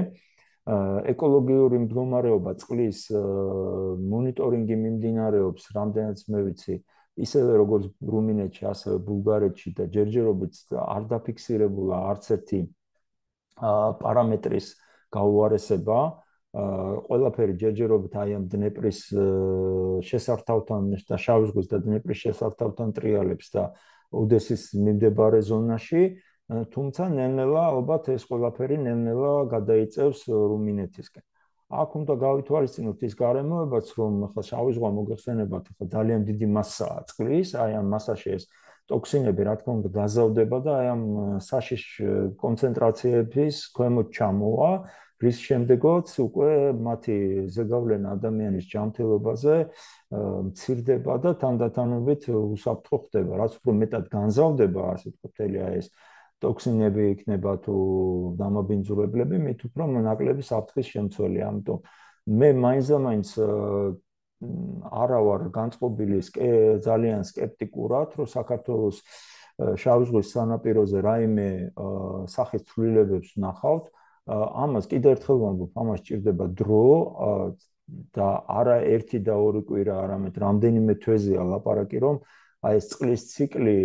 ეკოლოგიური მდგომარეობა წყლის მონიტორინგი მიმდინარეობს, რამდენიც მე ვიცი, ისევე როგორც რუმინეთში, ასევე ბულგარეთში და ჯერჯერობით არ დაფიქსირებულა არც ერთი პარამეტრის გაუარესება. ყველაფერი ჯერჯერობით აი ამ დნეპრის შესართავთან და შავი ზღვის და დნეპრის შესართავთან ტრიალებს და ოდესის მიმდებარე ზონაში თუმცა ნელ-ნელა ალბათ ეს ყველაფერი ნელ-ნელა გადაიწევს რუმინეთისკენ. აქ უნდა გავითვალისწინოთ ის გარემოებაც, რომ ახლა შავი ზღვა მოგეხსენებათ, ახლა ძალიან დიდი მასაა წყლის, აი ამ მასაში ეს ტოქსინები რა თქმა უნდა გაზავდება და აი ამ საშიშ კონცენტრაციების ქვემოთ ჩამოვა, რის შემდეგაც უკვე მათი ზეგავლენა ადამიანის ჯანმრთელობაზე მცირდება და თანდათანობით უსაფრთხო ხდება. რაც უფრო მეტად განზავდება, ასე ვთქვათ, ეს ტოქსინები იქნება თუ დამაბინძურებლები, მით უფრო ნაკლები საფრთხის შემცველი. ამიტომ მე მაინც-მაინც არა ვარ განწყობილი ძალიან სკეპტიკურად, რომ საქართველოს შავი ზღვის სანაპიროზე რაიმე სახის ცვლილებებს ნახავთ. ამას კიდევ ერთხელ ვამბობ, ამას ჭირდება დრო და არა ერთი და ორი კვირა, არამედ რამდენიმე თვეზეა ლაპარაკი, რომ აი ეს წყლის ციკლი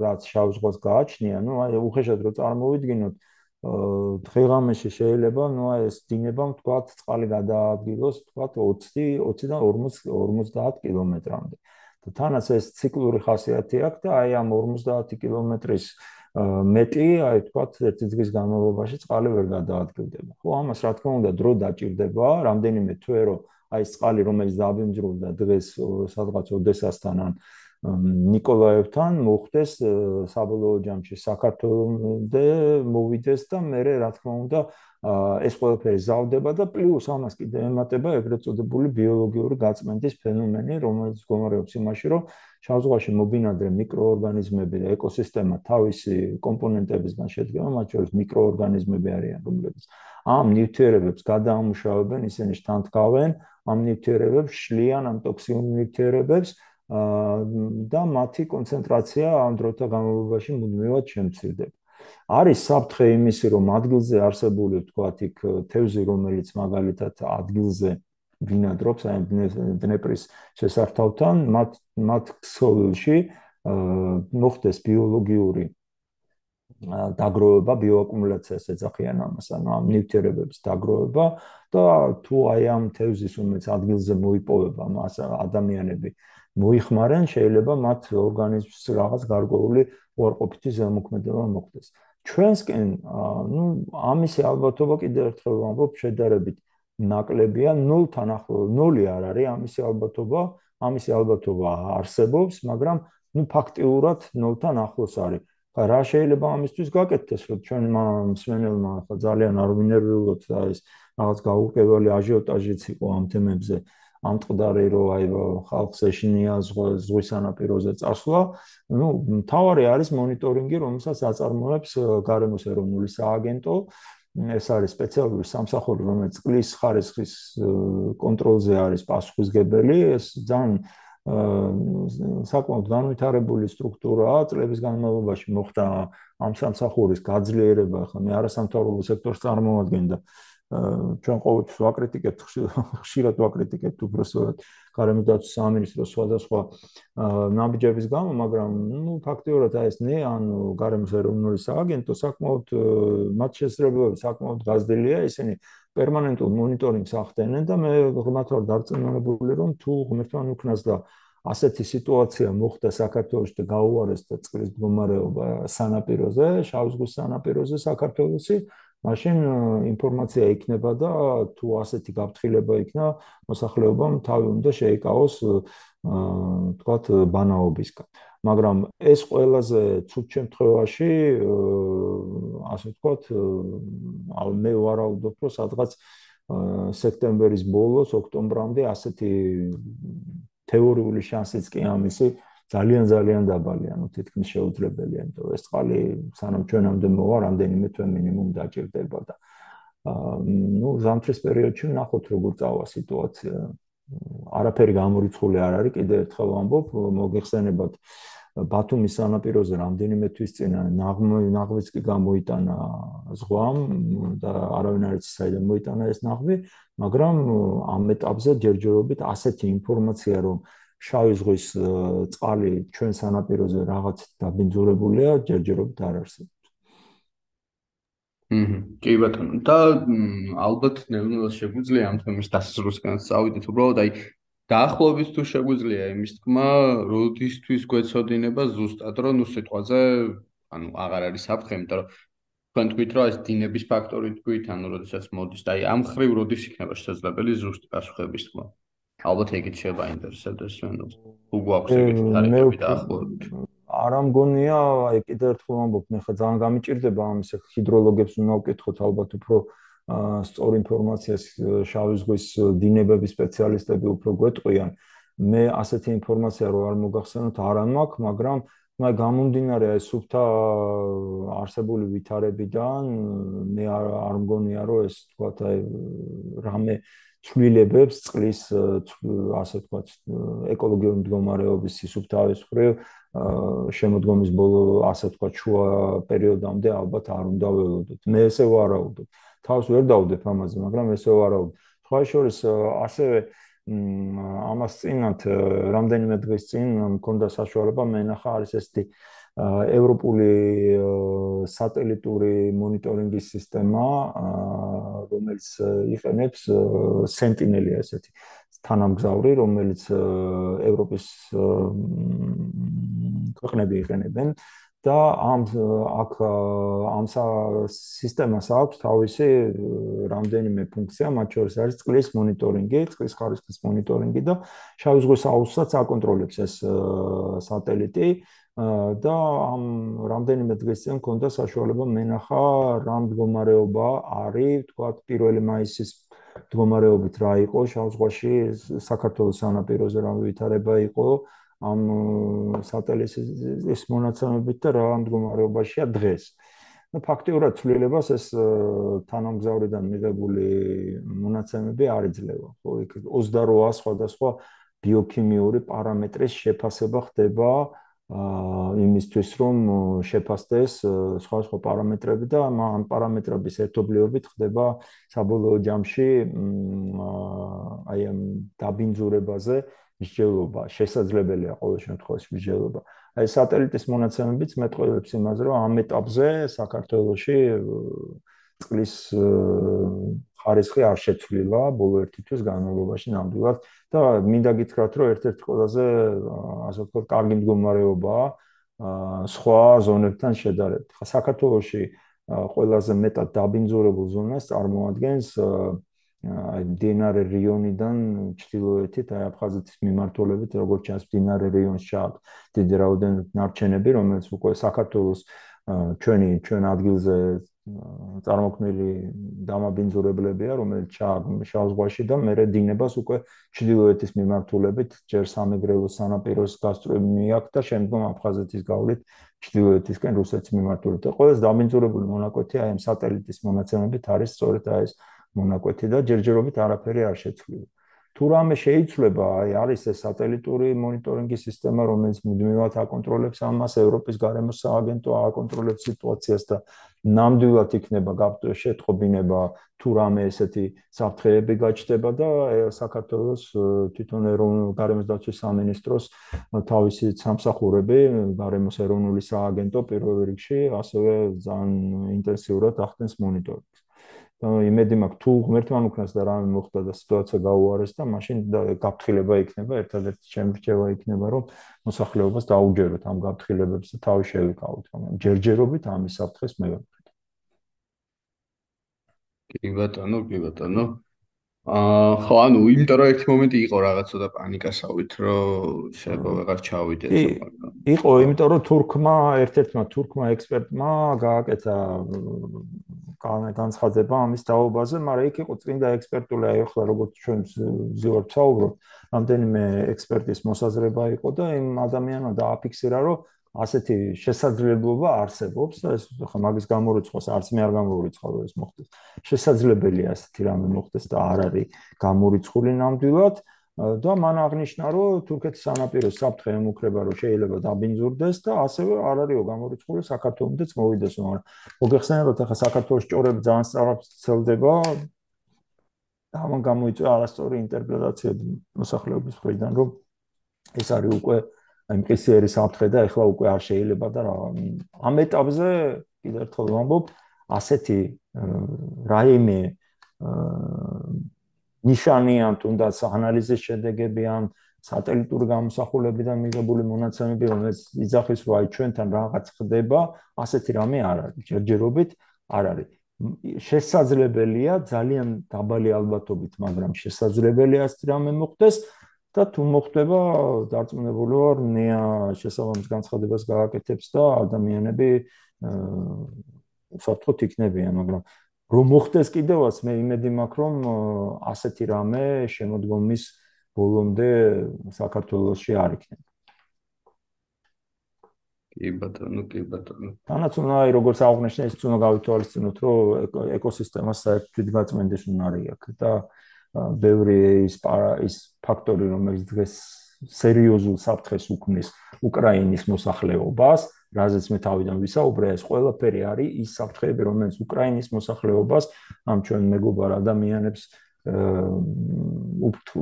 რაც შავ ზღვას გააჩნია, ну აი უხეშად რო წარმოვიდგინოთ დღეღამეში შეიძლება ну აი ეს დინება თქვათ წყალი გადაადგილოს თქვათ 20 20-დან 40 50 კილომეტრამდე. და თანაც ეს ციკლური ხასიათი აქვს და აი ამ 50 კილომეტრის მეტი, აი თქვათ ერთი დღის განმავლობაში წყალი ვერ გადაადგილდება. ხო, ამას რა თქმა უნდა დრო დაჭirdება, რამდენიმე თვე რომ აი წყალი რომელიც დაბინძურდა დღეს სადღაც ოდესასთან ან ნიკოლაევთან მოხდეს საბოლოო ჯამში საქართველოსდე მოვიდეს და მე რა თქმა უნდა ეს ყველაფერი ზავდება და პლუს ამას კიდე ემატება ეგრეთ წოდებული ბიოლოგიური გაწმენდის ფენომენი რომელიც გომარებს იმაში რომ შავზღვაში მობინადრე მიკროორგანიზმები და ეკოსისტემა თავისი კომპონენტებისგან შედგება მათ შორის მიკროორგანიზმები არიან რომლებიც ამ ნივთიერებებს გადაამუშავებენ ისინი შთანთქავენ ამ ნივთიერებებს შლიან ამ ტოქსიურ ნივთიერებებს და მათი კონცენტრაცია ამ დროთა განმავლობაში მუდმივად შემცირდება. არის საფრთხე იმისი, რომ ადგილზე არსებული, თქვათ, იქ თევზი, რომელიც მაგალითად ადგილზე ბინადრობს, აი დნეპრის შესართავთან, მათ მათ ქსოვილში მოხდეს ბიოლოგიური დაგროვება, ბიოაკუმულაციას ეძახიან ამას, ანუ ამ ნივთიერებების დაგროვება და თუ აი ამ თევზის უმეც ადგილზე მოიპოვება მას ადამიანები მოიხმარენ, შეიძლება მათ ორგანიზმს რაღაც გარკვეული უარყოფითი ზემოქმედება მოხდეს. ჩვენსკენ, ну, ამისი ალბათობა კიდევ ერთხელ ვამბობ, შედარებით ნაკლებია, 0-თან ახლო 0 არ არის ამისი ალბათობა, ამისი ალბათობა არსებობს, მაგრამ ну, ფაქტიურად 0-თან ახლოს არის. ხა რა შეიძლება ამისთვის გაკეთდეს, რომ ჩვენ მსმენელმა ხა ძალიან არ ვინერვიულოთ და ეს რაღაც გაუკვეველი აჟიოტაჟიც იყო ამ თემებზე. ამწყდარი რომ აი ხალხს ეშინია ზღვის სანაპიროზე წასვლა ну თავარი არის მონიტორინგი რომელსაც აწარმოებს გარემოს ეროვნული სააგენტო. ეს არის სპეციალური სამსახური რომელიც წყლის ხარისხის კონტროლზე არის პასუხისგებელი. ეს ძალიან საკმაოდ განვითარებული სტრუქტურაა. წლების განმავლობაში მოხდა ამ სამსახურის გაძლიერება ხო მე არასამთავრობო სექტორს წარმოვადგენდა ჩვენ ყოველთვის ვაკრიტიკებთ ხშირად ვაკრიტიკებთ უბრალოდ გარემოდაცვის სამინისტროს სხვადასხვა ნაბიჯების გამო, მაგრამ ნუ ფაქტიურად აი ეს ნე ან გარემოს ეროვნული სააგენტო საკმაოდ მათ შესაძლებლობები საკმაოდ გაზრდილია, ისინი პერმანენტულ მონიტორინგს ახდენენ და მე ღმერთ ვარ დარწმუნებული რომ თუ ღმერთთან უკნას და ასეთი სიტუაცია მოხდა საქართველოს და გაუარეს და წყლის მდგომარეობა სანაპიროზე, შავ ზღვის სანაპიროზე საქართველოსი მაშინ ინფორმაცია იქნება და თუ ასეთი გაფრთხილება იქნა მოსახლეობამ თავი უნდა შეიკავოს თქვათ ბანაობისგან. მაგრამ ეს ყველაზე ცუდ შემთხვევაში ასე თქვათ მე ვარაუდობ რომ სადღაც სექტემბრის ბოლოს ოქტომბრამდე ასეთი თეორიული შანსიც კი ამისი ძალიან ძალიან დაბალი, ანუ თითქმის შეუძლებელია, იმიტომ რომ ეს წყალი სანამ ჩვენამდე მოვა, რამდენიმე თვე მინიმუმ დაჭირდება და აა ну ზამთრის პერიოდში ვნახოთ როგორ წავა სიტუაცია. არაფერი გამორიცხული არ არის, კიდე ერთხელ ვამბობ, მოგეხსენებათ ბათუმის სანაპიროზე რამდენიმე თვის წინ ნაღვის კი გამოიტანა ზღვამ და არავინ არ იცის საიდან მოიტანა ეს ნაღვი, მაგრამ ამ ეტაპზე ჯერჯერობით ასეთი ინფორმაცია რომ შავი ზღვის წყალი ჩვენ სანაპიროზე რაღაც დაბინძურებულია, ჯერჯერობით არ არსებობს. ჰმმ, კი ბატონო. და ალბათ ნევნელს შეგვიძლია ამ თემის დასრულისკენ წავიდეთ, უბრალოდ აი დაახლოებით თუ შეგვიძლია იმის თქმა, როდისთვის გვეცოდინება ზუსტად, რომ ნუ სიტყვაზე, ანუ აღარ არის საფრთხე, იმიტომ რომ თქვენ თქვით, რომ ეს დინების ფაქტორი თქვით, ანუ როდესაც მოდის და აი ამ ხრივ როდის იქნება შესაძლებელი ზუსტი პასუხების თქმა. ალბათ ეგეთ შეიძლება ინტერესებდეს ჩვენს თუ გვაქვს ეგეთი თარიღები დაახლოებით არა მგონია აი კიდევ ერთხელ ვამბობ მე ხა ძალიან გამიჭirdება ამის ჰიდროლოგებს უნდა ვკითხოთ ალბათ უფრო სწორ ინფორმაციას შავი ზღვის დინებების სპეციალისტები უფრო გვეტყვიან. მე ასეთი ინფორმაცია რო არ მოგახსენოთ არ მაქვს მაგრამ მე გამომდინარე აი სუფთა არსებული ვითარებიდან მე არ მგონია რომ ეს თქვა აი რამე ცვლილებებს წყლის ასე ვთქვათ ეკოლოგიური მდგომარეობის სისუფთავის მხრივ შემოდგომის ბოლო ასე ვთქვათ შუა პერიოდამდე ალბათ არ უნდა ველოდოთ. მე ესე ვარაუდობ. თავს ვერ დავდებ ამაზე, მაგრამ ესე ვარაუდობ. სხვა შორის ასევე ამას წინათ რამდენიმე დღის წინ მქონდა საშუალება მენახა არის ესეთი ევროპული სატელიტური მონიტორინგის სისტემა, რომელიც იყენებს Sentinel-ი ასეთი თანამგზავრი, რომელიც ევროპის ქვეყნები იყენებენ და ამ აქ ამ სისტემას აქვს თავისი რამდენიმე ფუნქცია, მათ შორის არის წყლის მონიტორინგი, წყლის ხარისხის მონიტორინგი და შავი ზღვის აუზსაც აკონტროლებს ეს სატელიტი. და ამ რამდენიმე დღის წინ მქონდა საშუალება მენახა რა მდგომარეობა არის, თქვა 1 მაისის მდგომარეობით რა იყო შავზღვაში საქართველოს სანაპიროზე რა ვითარება იყო ამ სატელიტის მონაცემებით და რა მდგომარეობაშია დღეს. ну ფაქტიურად ცვლილებას ეს თანამგზავრიდან მიღებული მონაცემები არ იძლევა, ხო? იქ 28 სხვადასხვა ბიოქიმიური პარამეტრის შეფასება ხდება აა იმისთვის რომ შეფასდეს სხვა სხვა პარამეტრები და ამ პარამეტრების ერთობლიობით ხდება საბოლოო ჯამში აი ამ დაბინძურებაზე აა მსჯელობა შესაძლებელია ყოველ შემთხვევაში მსჯელობა აი სატელიტის მონაცემებიც მეტყველებს იმაზე რომ ამ ეტაპზე საქართველოში წყლის ხარისხი არ შეცვლილა ბოლო ერთი თვის განმავლობაში ნამდვილად და მინდა გითხრათ რომ ერთ-ერთი ყველაზე ასე ვთქვათ კარგი მდგომარეობაა სხვა ზონებთან შედარებით. ხა საქართველოში ყველაზე მეტად დაბინძურებულ ზონას წარმოადგენს აი დინარე რიონიდან ჩtildeოეთით აი აფხაზეთის მიმართულებით როგორც ჩანს დინარე რიონს ჩააქვს დიდი რაოდენობით ნარჩენები რომელიც უკვე საქართველოს ჩვენი ჩვენ ადგილზე წარმოქმნილი დამაბინძურებლებია, რომელიც შავ ზღვაში და მე დინებას უკვე ჩრდილოეთის მიმართულებით ჯერ სამეგრელოს სანაპიროს გასწრები მიაქვს და შემდგომ აფხაზეთის გავლით ჩრდილოეთისკენ რუსეთის მიმართულებით. და ყველაზე დამბინძურებული მონაკვეთი აი ამ სატელიტის მონაცემებით არის სწორედ აი ეს მონაკვეთი და ჯერჯერობით არაფერი არ შეცვლილა. თუ რამე შეიძლება, აი არის ეს სატელიტური მონიტორინგის სისტემა, რომელიც მუდმივად აკონტროლებს ამას, ევროპის გარემო სააგენტო აკონტროლებს სიტუაციას და ნამდვილად იქნება შეტყობინება თუ რამე ესეთი საფრთხეები გაჩნდება და საქართველოს თვითონ ეროვნულ გარემოს დაცვის სამინისტროს თავისი სამსახურები, გარემოს ეროვნული სააგენტო პირველ რიგში ასევე ძალიან ინტენსიურად ახდენს მონიტორინგს. იმედი მაქვს თუ ღმერთთან უკნას და რამე მოხდა და სიტუაცია გაუარეს და მაშინ გაფრთხილება იქნება ერთადერთი შემრჩევა იქნება რომ მოსახლეობას დაუჯეროთ ამ გაფრთხილებებს და თავი შევიკავოთ რომ ჯერჯერობით ამის საფრთხეს მე ვფიქრობ. კი ბატონო, კი ბატონო. აა ხო ანუ იმიტომ რომ ერთი მომენტი იყო რაღაც ცოტა პანიკასავით რომ შეიძლება ვეღარ ჩავიდეთ მაგრამ იყო იმიტომ რომ თურქმა ერთ-ერთმა თურქმა ექსპერტმა გააკეთა განცხადება ამის დაობაზე, მაგრამ იქ იყო წინდა ექსპერტული, აი ახლა როგორც ჩვენ ზივარ ვცაუბრობ, რამდენიმე ექსპერტის მოსაზრება იყო და იმ ადამიანმა დააფიქსირა, რომ ასეთი შესაძლებლობა არსებობს და ეს ხა მაგის გამორიცხვას არც მე არ გამორიცხავ ეს მოხდეს. შესაძლებელია ასეთი რამე მოხდეს და არ არის გამორიცხული ნამდვილად. და მან აღნიშნა, რომ თურქეთის სანაპიროს საფრთხე ემუქრება, რომ შეიძლება დაბინძურდეს და ასევე არ არისო გამორიცხული საქართველოსიც მოვიდეს, მაგრამ მოგეხსენებათ, ახლა საქართველოს ჭორები ძალიან სწრაფად ცელდება. და ამან გამოიწვია არასწორი ინტერპრეტაცია მოსახლეობის მხრიდან, რომ ეს არის უკვე მყისიერი საფრთხე და ეხლა უკვე არ შეიძლება და ამ ეტაპზე კიდევ ერთხელ ვამბობ, ასეთი რაიმე ნიშანიან თუნდაც ანალიზის შედეგები ან სატელიტური გამოსახულებიდან მიღებული მონაცემები, რომელიც იძახის, რომ აი ჩვენთან რაღაც ხდება, ასეთი რამე არ არის. ჯერჯერობით არ არის. შესაძლებელია ძალიან დაბალი ალბათობით, მაგრამ შესაძლებელია ასეთი რამე მოხდეს და თუ მოხდება, დარწმუნებული ვარ, ნეა შესაბამის განცხადებას გააკეთებს და ადამიანები აა საფრთხოთ იქნებიან, მაგრამ რომ მოხდეს კიდევაც მე იმედი მაქვს რომ ასეთი რამე შემოდგომის ბოლომდე საქართველოსში არ იქნება. კი ბატონო, კი ბატონო. თანაც უნდა აი როგორც აღნიშნე ის უნდა გავითვალისწინოთ რომ ეკოსისტემას საერთოდ გაწმენდეს უნარი აქვს და ბევრი ის ის ფაქტორი რომელიც დღეს სერიოზულ საფრთხეს უქმნის უკრაინის მოსახლეობას რაზეც მე თავიდან ვისაუბრე, ეს ყველაფერი არის ის საფრთხეები, რომელიც უკრაინის მოსახლეობას ამ ჩვენ მეგობარ ადამიანებს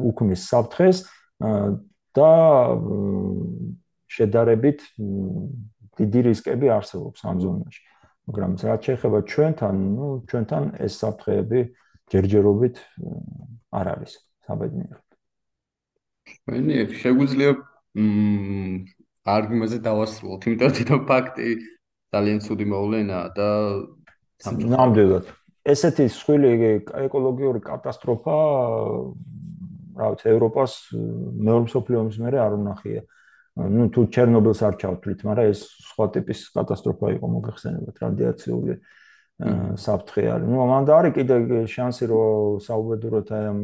უქმნის საფრთხეს და შედარებით დიდი რისკები არსებობს ამ ზონაში. მაგრამ რაც შეეხება ჩვენთან, ну, ჩვენთან ეს საფრთხეები ჯერჯერობით არ არის საბედნიეროდ. მე შეგვიძლია მ არგუმენტზე დავასრულოთ, იმიტომ რომ თვითონ ფაქტი ძალიან ცუდი მოვლენაა და ნამდვილად. ესეთი სხვილი ეკოლოგიური კატასტროფა, რა ვიცი, ევროპას მეორე მსოფლიო ომის მერე არ უნახია. ну თუ ჩერნობილს არ ჩავთვლით, მაგრამ ეს სხვა ტიპის კატასტროფა იყო მოგეხსენებათ, რადიაციული საფრთხე არის. ну მანდა არის კიდე შანსი რომ საუბედუროთ აი ამ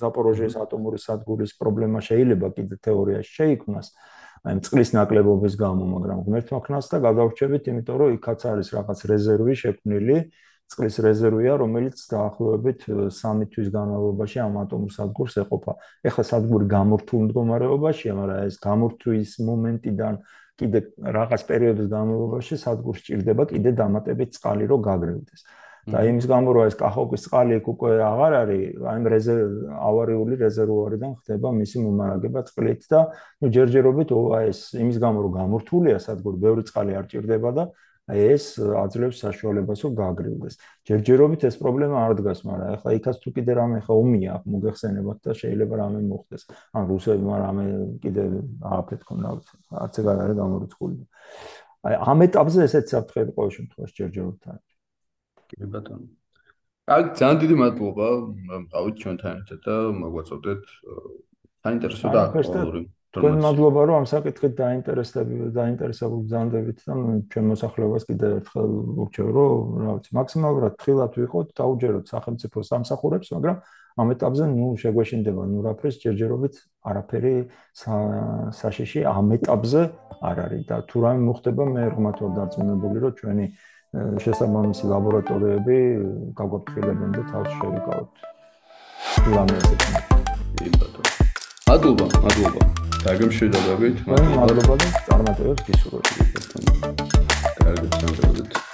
ზაპოროჟიეს ატომური სადგურის პრობლემა შეიძლება კიდე თეორიაში შეიქმნას აი წყლის ნაკლებობის გამო, მაგრამ ღმერთმა ქნას და გადავრჩებით, იმიტომ რომ იქაც არის რაღაც რეზერვი შექმნილი, წყლის რეზერვია, რომელიც დაახლოებით 3 თვის განმავლობაში ამ ატომურ სადგურს ეყოფა. ეხლა სადგური გამორთულ მდგომარეობაშია, მაგრამ ეს გამორთვის მომენტიდან კიდე რაღაც პერიოდის განმავლობაში სადგურს ჭირდება კიდე დამატებით წყალი, რომ გაგრევდეს. და იმის გამო რომ ეს კახოკის წყალი იქ უკვე აღარ არის, აი რეზერვ ავარიული რეზერვუარიდან ხდება მისი მომარაგება წყლით და ნუ ჯერჯერობით ეს იმის გამო რომ გამორთულია სადგური, ბევრი წყალი არ ჭირდება და ეს აძლევს საშუალებას რომ გააგრილდეს. ჯერჯერობით ეს პრობლემა არ დგას, მაგრამ ახლა იქაც თუ კიდე რამე ხა ომია მოგეხსენებათ და შეიძლება რამე მოხდეს. ან რუსებმა რამე კიდე ააფეთქონ რა ვიცი, არც ეგ არ არის გამორიცხული. აი ამ ეტაპზე ესეც საფრთხე ყოველ შემთხვევაში ჯერჯერობით არის. კი ბატონო. აი ძალიან დიდი მადლობა, მყავით ჩვენთან ერთად და მოგვაწოდეთ საინტერესო და აქტუალური თქვენ მადლობა რომ ამ საკითხით დაინტერესდები დაინტერესებული ბრძანდებით და ჩვენ მოსახლეობას კიდევ ერთხელ ვურჩევ რომ რა ვიცი მაქსიმალურად თხილად ვიყოთ დაუჯეროთ სახელმწიფო სამსახურებს მაგრამ ამ ეტაპზე ნუ შეგვეშინდება ნუ რაფერს ჯერჯერობით არაფერი საშიში ამ ეტაპზე არ არის და თუ რამე მოხდება მე ღმათ ვარ დარწმუნებული რომ ჩვენი შესაბამისი ლაბორატორიები გაგვაფრთხილებენ და თავს შევიკავოთ რამე ესე მადლობა მადლობა დაგემშვიდობებით მადლობა და წარმატებებს გისურვებთ. კარგი სამწუხაროდ